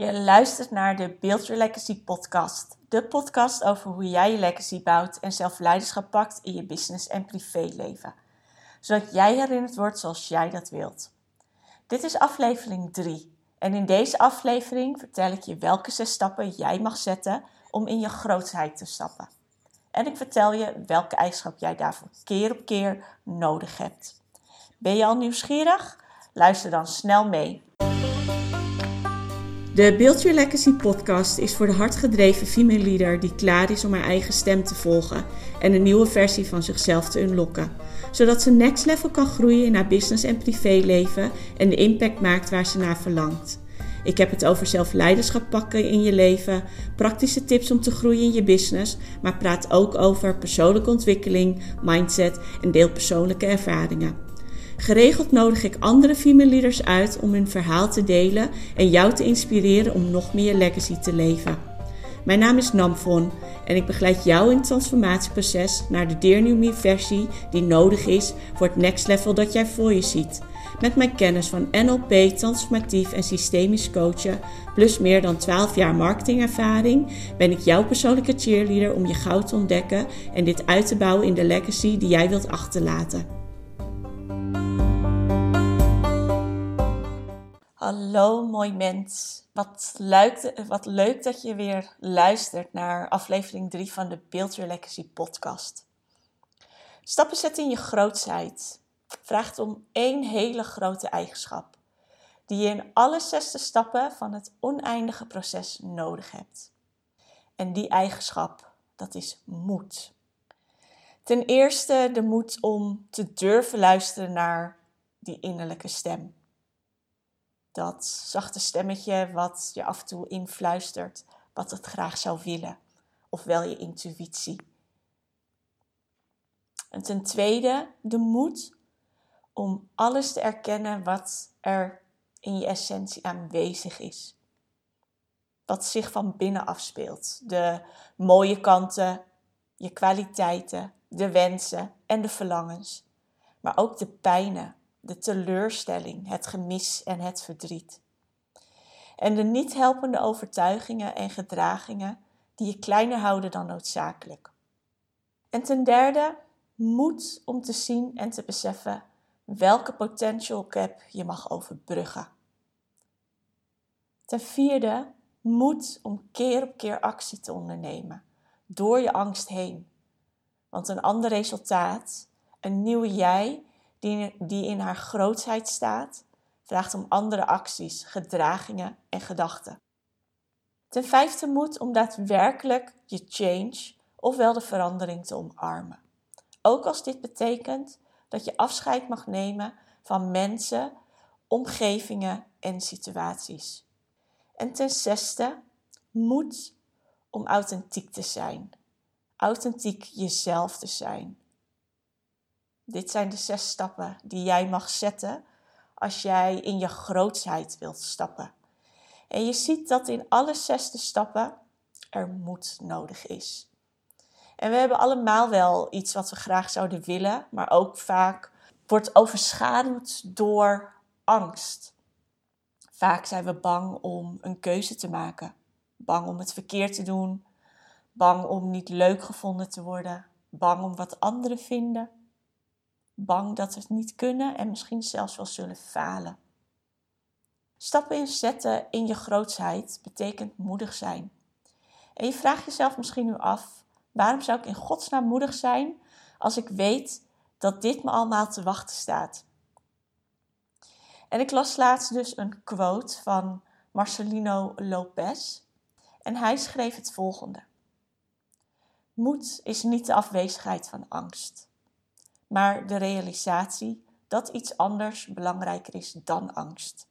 Je luistert naar de Build Your Legacy podcast. De podcast over hoe jij je legacy bouwt en zelf leiderschap pakt in je business en privéleven. Zodat jij herinnerd wordt zoals jij dat wilt. Dit is aflevering 3. En in deze aflevering vertel ik je welke zes stappen jij mag zetten om in je grootheid te stappen. En ik vertel je welke eigenschap jij daarvoor keer op keer nodig hebt. Ben je al nieuwsgierig? Luister dan snel mee. De Build Your Legacy podcast is voor de hardgedreven female leader die klaar is om haar eigen stem te volgen en een nieuwe versie van zichzelf te unlocken. Zodat ze next level kan groeien in haar business en privéleven en de impact maakt waar ze naar verlangt. Ik heb het over zelfleiderschap pakken in je leven, praktische tips om te groeien in je business, maar praat ook over persoonlijke ontwikkeling, mindset en deel persoonlijke ervaringen. Geregeld nodig ik andere female leaders uit om hun verhaal te delen en jou te inspireren om nog meer legacy te leven. Mijn naam is Namfon en ik begeleid jou in het transformatieproces naar de Dear versie die nodig is voor het next level dat jij voor je ziet. Met mijn kennis van NLP, transformatief en systemisch coachen, plus meer dan 12 jaar marketingervaring, ben ik jouw persoonlijke cheerleader om je goud te ontdekken en dit uit te bouwen in de legacy die jij wilt achterlaten. Hallo mooi mens. Wat leuk, wat leuk dat je weer luistert naar aflevering 3 van de Build Your Legacy podcast. Stappen zetten in je grootheid vraagt om één hele grote eigenschap die je in alle zesde stappen van het oneindige proces nodig hebt. En die eigenschap, dat is moed. Ten eerste de moed om te durven luisteren naar die innerlijke stem dat zachte stemmetje wat je af en toe influistert wat het graag zou willen, ofwel je intuïtie. En ten tweede de moed om alles te erkennen wat er in je essentie aanwezig is. Wat zich van binnen afspeelt. De mooie kanten, je kwaliteiten, de wensen en de verlangens. Maar ook de pijnen, de teleurstelling, het gemis en het verdriet. En de niet helpende overtuigingen en gedragingen die je kleiner houden dan noodzakelijk. En ten derde, moed om te zien en te beseffen welke potential gap je mag overbruggen. Ten vierde, moed om keer op keer actie te ondernemen, door je angst heen. Want een ander resultaat, een nieuwe jij, die, die in haar grootheid staat, vraagt om andere acties, gedragingen en gedachten. Ten vijfde moed om daadwerkelijk je change, ofwel de verandering, te omarmen. Ook als dit betekent dat je afscheid mag nemen van mensen, omgevingen en situaties. En ten zesde, moed om authentiek te zijn. Authentiek jezelf te zijn. Dit zijn de zes stappen die jij mag zetten als jij in je grootsheid wilt stappen. En je ziet dat in alle zesde stappen er moed nodig is. En we hebben allemaal wel iets wat we graag zouden willen, maar ook vaak wordt overschaduwd door angst. Vaak zijn we bang om een keuze te maken, bang om het verkeerd te doen, bang om niet leuk gevonden te worden, bang om wat anderen vinden bang dat het niet kunnen en misschien zelfs wel zullen falen. Stappen inzetten in je grootsheid betekent moedig zijn. En je vraagt jezelf misschien nu af: waarom zou ik in godsnaam moedig zijn als ik weet dat dit me allemaal te wachten staat? En ik las laatst dus een quote van Marcelino Lopez. En hij schreef het volgende: Moed is niet de afwezigheid van angst maar de realisatie dat iets anders belangrijker is dan angst.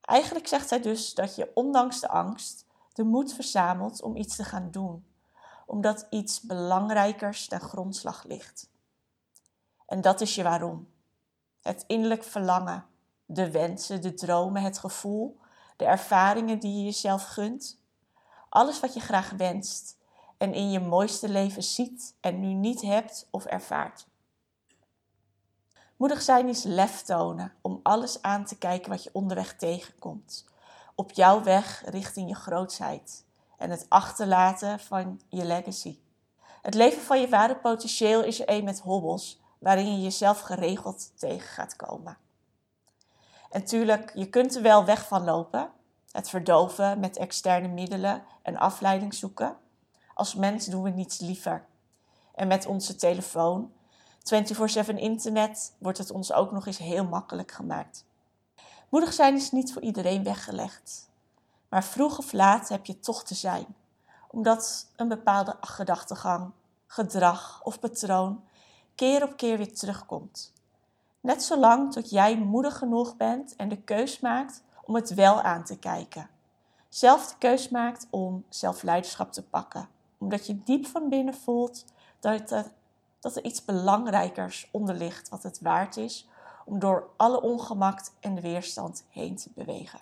Eigenlijk zegt hij dus dat je ondanks de angst de moed verzamelt om iets te gaan doen, omdat iets belangrijkers ten grondslag ligt. En dat is je waarom. Het innerlijk verlangen, de wensen, de dromen, het gevoel, de ervaringen die je jezelf gunt. Alles wat je graag wenst en in je mooiste leven ziet en nu niet hebt of ervaart. Moedig zijn is lef tonen om alles aan te kijken wat je onderweg tegenkomt. Op jouw weg richting je grootsheid en het achterlaten van je legacy. Het leven van je ware potentieel is er een met hobbels waarin je jezelf geregeld tegen gaat komen. En tuurlijk, je kunt er wel weg van lopen. Het verdoven met externe middelen en afleiding zoeken. Als mens doen we niets liever. En met onze telefoon, 24/7 internet, wordt het ons ook nog eens heel makkelijk gemaakt. Moedig zijn is niet voor iedereen weggelegd. Maar vroeg of laat heb je toch te zijn, omdat een bepaalde gedachtegang, gedrag of patroon keer op keer weer terugkomt. Net zolang tot jij moedig genoeg bent en de keus maakt om het wel aan te kijken. Zelf de keus maakt om zelfleiderschap te pakken, omdat je diep van binnen voelt dat er, dat er iets belangrijkers onder ligt wat het waard is om door alle ongemak en de weerstand heen te bewegen.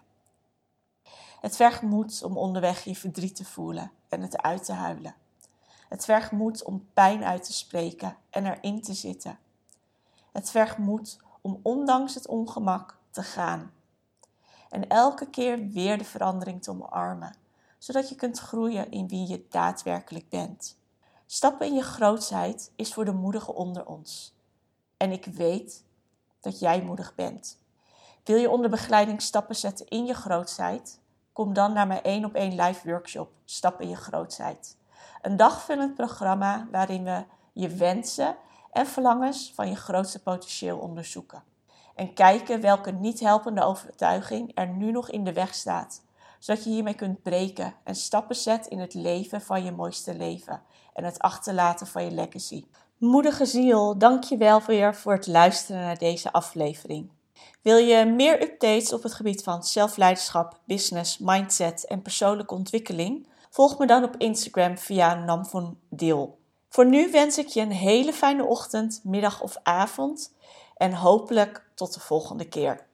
Het vergt moed om onderweg je verdriet te voelen en het uit te huilen. Het vergt moed om pijn uit te spreken en erin te zitten. Het vergt moed om ondanks het ongemak te gaan. En elke keer weer de verandering te omarmen, zodat je kunt groeien in wie je daadwerkelijk bent. Stappen in je grootsheid is voor de moedigen onder ons. En ik weet dat jij moedig bent. Wil je onder begeleiding stappen zetten in je grootsheid? Kom dan naar mijn 1 op 1 live workshop Stappen in je grootsheid. Een dagvullend programma waarin we je wensen en verlangens van je grootste potentieel onderzoeken. En kijken welke niet helpende overtuiging er nu nog in de weg staat, zodat je hiermee kunt breken en stappen zet in het leven van je mooiste leven en het achterlaten van je legacy. Moedige ziel, dank je wel weer voor het luisteren naar deze aflevering. Wil je meer updates op het gebied van zelfleiderschap, business, mindset en persoonlijke ontwikkeling? Volg me dan op Instagram via Nam van Deel. Voor nu wens ik je een hele fijne ochtend, middag of avond en hopelijk tot de volgende keer.